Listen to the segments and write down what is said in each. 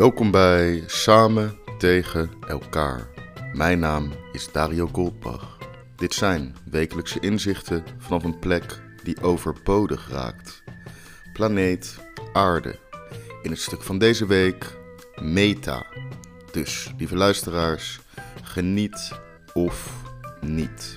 Welkom bij Samen tegen elkaar. Mijn naam is Dario Goldbach. Dit zijn wekelijkse inzichten vanaf een plek die overbodig raakt. Planeet Aarde. In het stuk van deze week Meta. Dus, lieve luisteraars, geniet of niet.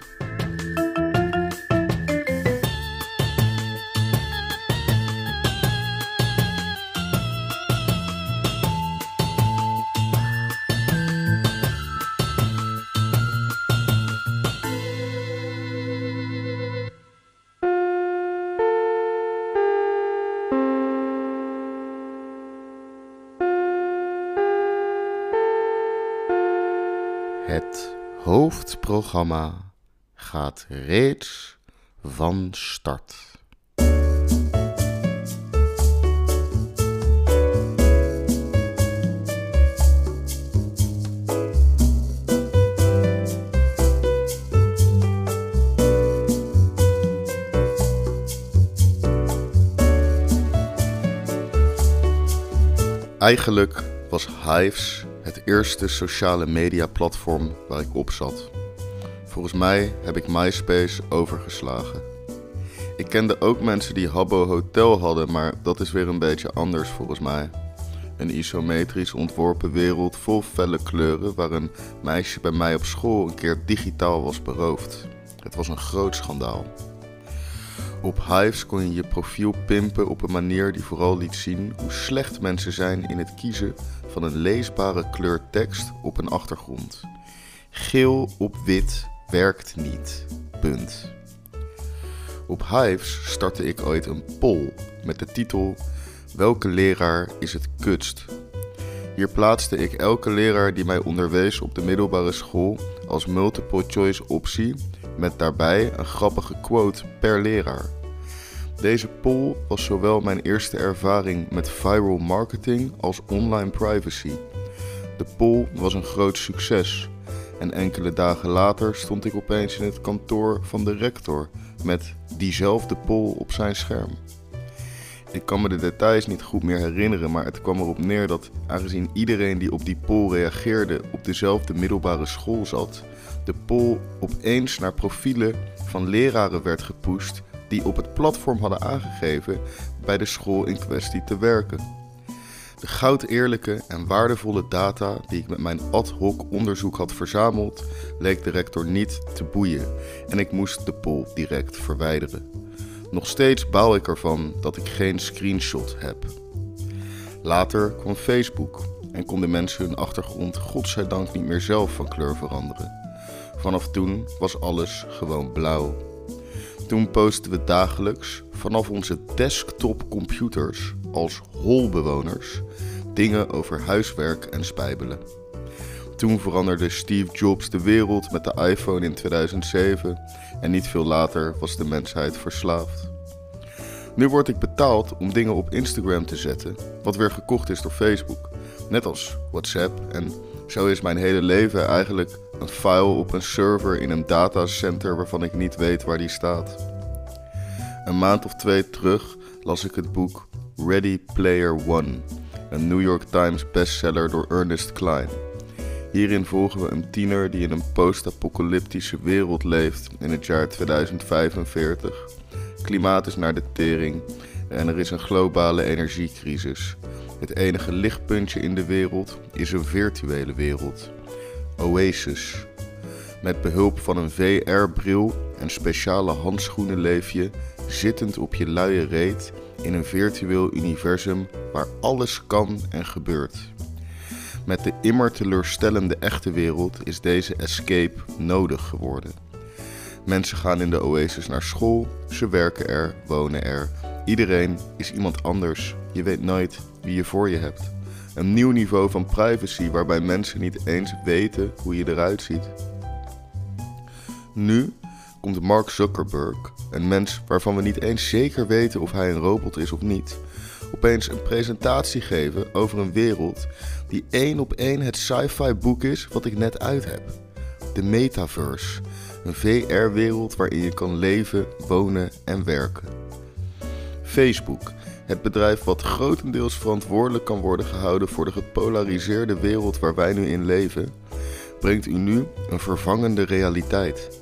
Het hoofdprogramma gaat reeds van start. Eigenlijk was Hives het eerste sociale media platform waar ik op zat. Volgens mij heb ik MySpace overgeslagen. Ik kende ook mensen die Habbo Hotel hadden, maar dat is weer een beetje anders volgens mij. Een isometrisch ontworpen wereld vol felle kleuren waar een meisje bij mij op school een keer digitaal was beroofd. Het was een groot schandaal. Op Hives kon je je profiel pimpen op een manier die vooral liet zien hoe slecht mensen zijn in het kiezen van een leesbare kleur tekst op een achtergrond. Geel op wit werkt niet. Punt. Op Hives startte ik ooit een poll met de titel Welke leraar is het kutst? Hier plaatste ik elke leraar die mij onderwees op de middelbare school als multiple choice optie met daarbij een grappige quote per leraar. Deze poll was zowel mijn eerste ervaring met viral marketing als online privacy. De poll was een groot succes en enkele dagen later stond ik opeens in het kantoor van de rector met diezelfde poll op zijn scherm. Ik kan me de details niet goed meer herinneren, maar het kwam erop neer dat aangezien iedereen die op die poll reageerde op dezelfde middelbare school zat, de poll opeens naar profielen van leraren werd gepusht die op het platform hadden aangegeven bij de school in kwestie te werken. De goud eerlijke en waardevolle data die ik met mijn ad hoc onderzoek had verzameld, leek de rector niet te boeien en ik moest de poll direct verwijderen. Nog steeds bouw ik ervan dat ik geen screenshot heb. Later kwam Facebook en konden mensen hun achtergrond godzijdank niet meer zelf van kleur veranderen. Vanaf toen was alles gewoon blauw. Toen posten we dagelijks vanaf onze desktopcomputers als holbewoners dingen over huiswerk en spijbelen. Toen veranderde Steve Jobs de wereld met de iPhone in 2007 en niet veel later was de mensheid verslaafd. Nu word ik betaald om dingen op Instagram te zetten, wat weer gekocht is door Facebook, net als WhatsApp. En zo is mijn hele leven eigenlijk een file op een server in een datacenter waarvan ik niet weet waar die staat. Een maand of twee terug las ik het boek Ready Player One, een New York Times bestseller door Ernest Klein. Hierin volgen we een tiener die in een post-apocalyptische wereld leeft in het jaar 2045. Klimaat is naar de tering en er is een globale energiecrisis. Het enige lichtpuntje in de wereld is een virtuele wereld. Oasis. Met behulp van een VR-bril en speciale handschoenen leef je, zittend op je luie reet, in een virtueel universum waar alles kan en gebeurt. Met de immer teleurstellende echte wereld is deze escape nodig geworden. Mensen gaan in de oasis naar school, ze werken er, wonen er. Iedereen is iemand anders. Je weet nooit wie je voor je hebt. Een nieuw niveau van privacy waarbij mensen niet eens weten hoe je eruit ziet. Nu komt Mark Zuckerberg, een mens waarvan we niet eens zeker weten of hij een robot is of niet, opeens een presentatie geven over een wereld die één op één het sci-fi boek is wat ik net uit heb. De metaverse, een VR-wereld waarin je kan leven, wonen en werken. Facebook, Het bedrijf wat grotendeels verantwoordelijk kan worden gehouden voor de gepolariseerde wereld waar wij nu in leven, brengt u nu een vervangende realiteit.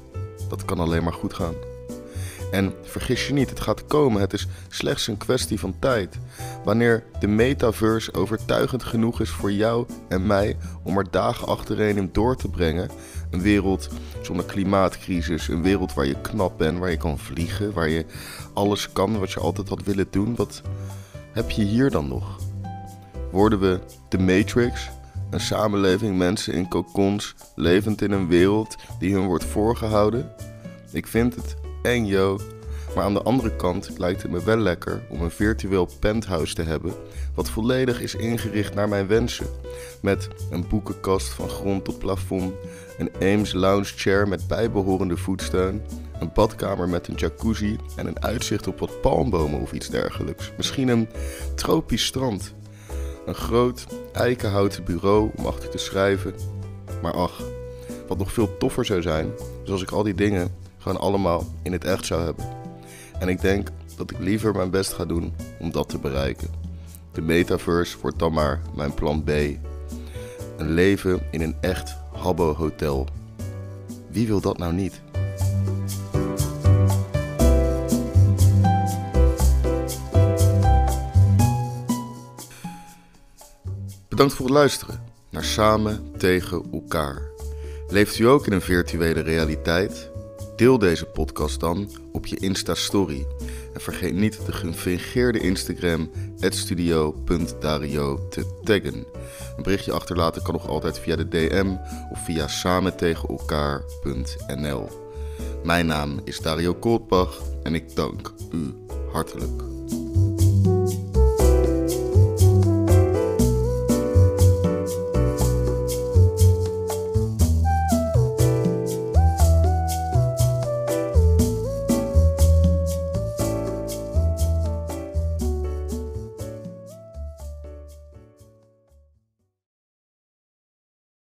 Dat kan alleen maar goed gaan. En vergis je niet, het gaat komen. Het is slechts een kwestie van tijd. Wanneer de metaverse overtuigend genoeg is voor jou en mij om er dagen achtereen in door te brengen. Een wereld zonder klimaatcrisis, een wereld waar je knap bent, waar je kan vliegen, waar je alles kan wat je altijd had willen doen. Wat heb je hier dan nog? Worden we de Matrix? Een samenleving mensen in cocons, levend in een wereld die hun wordt voorgehouden? Ik vind het eng, yo. Maar aan de andere kant lijkt het me wel lekker om een virtueel penthouse te hebben, wat volledig is ingericht naar mijn wensen. Met een boekenkast van grond tot plafond, een Ames lounge chair met bijbehorende voetsteun, een badkamer met een jacuzzi en een uitzicht op wat palmbomen of iets dergelijks. Misschien een tropisch strand. Een groot eikenhouten bureau om achter te schrijven. Maar ach, wat nog veel toffer zou zijn, is als ik al die dingen gewoon allemaal in het echt zou hebben. En ik denk dat ik liever mijn best ga doen om dat te bereiken. De metaverse wordt dan maar mijn plan B. Een leven in een echt Habbo hotel. Wie wil dat nou niet? Bedankt voor het luisteren naar Samen tegen elkaar. Leeft u ook in een virtuele realiteit? Deel deze podcast dan op je Insta-story. En vergeet niet de gefingeerde Instagram studio.dario te taggen. Een berichtje achterlaten kan nog altijd via de DM of via samentegenelkaar.nl. Mijn naam is Dario Kooltbach en ik dank u hartelijk.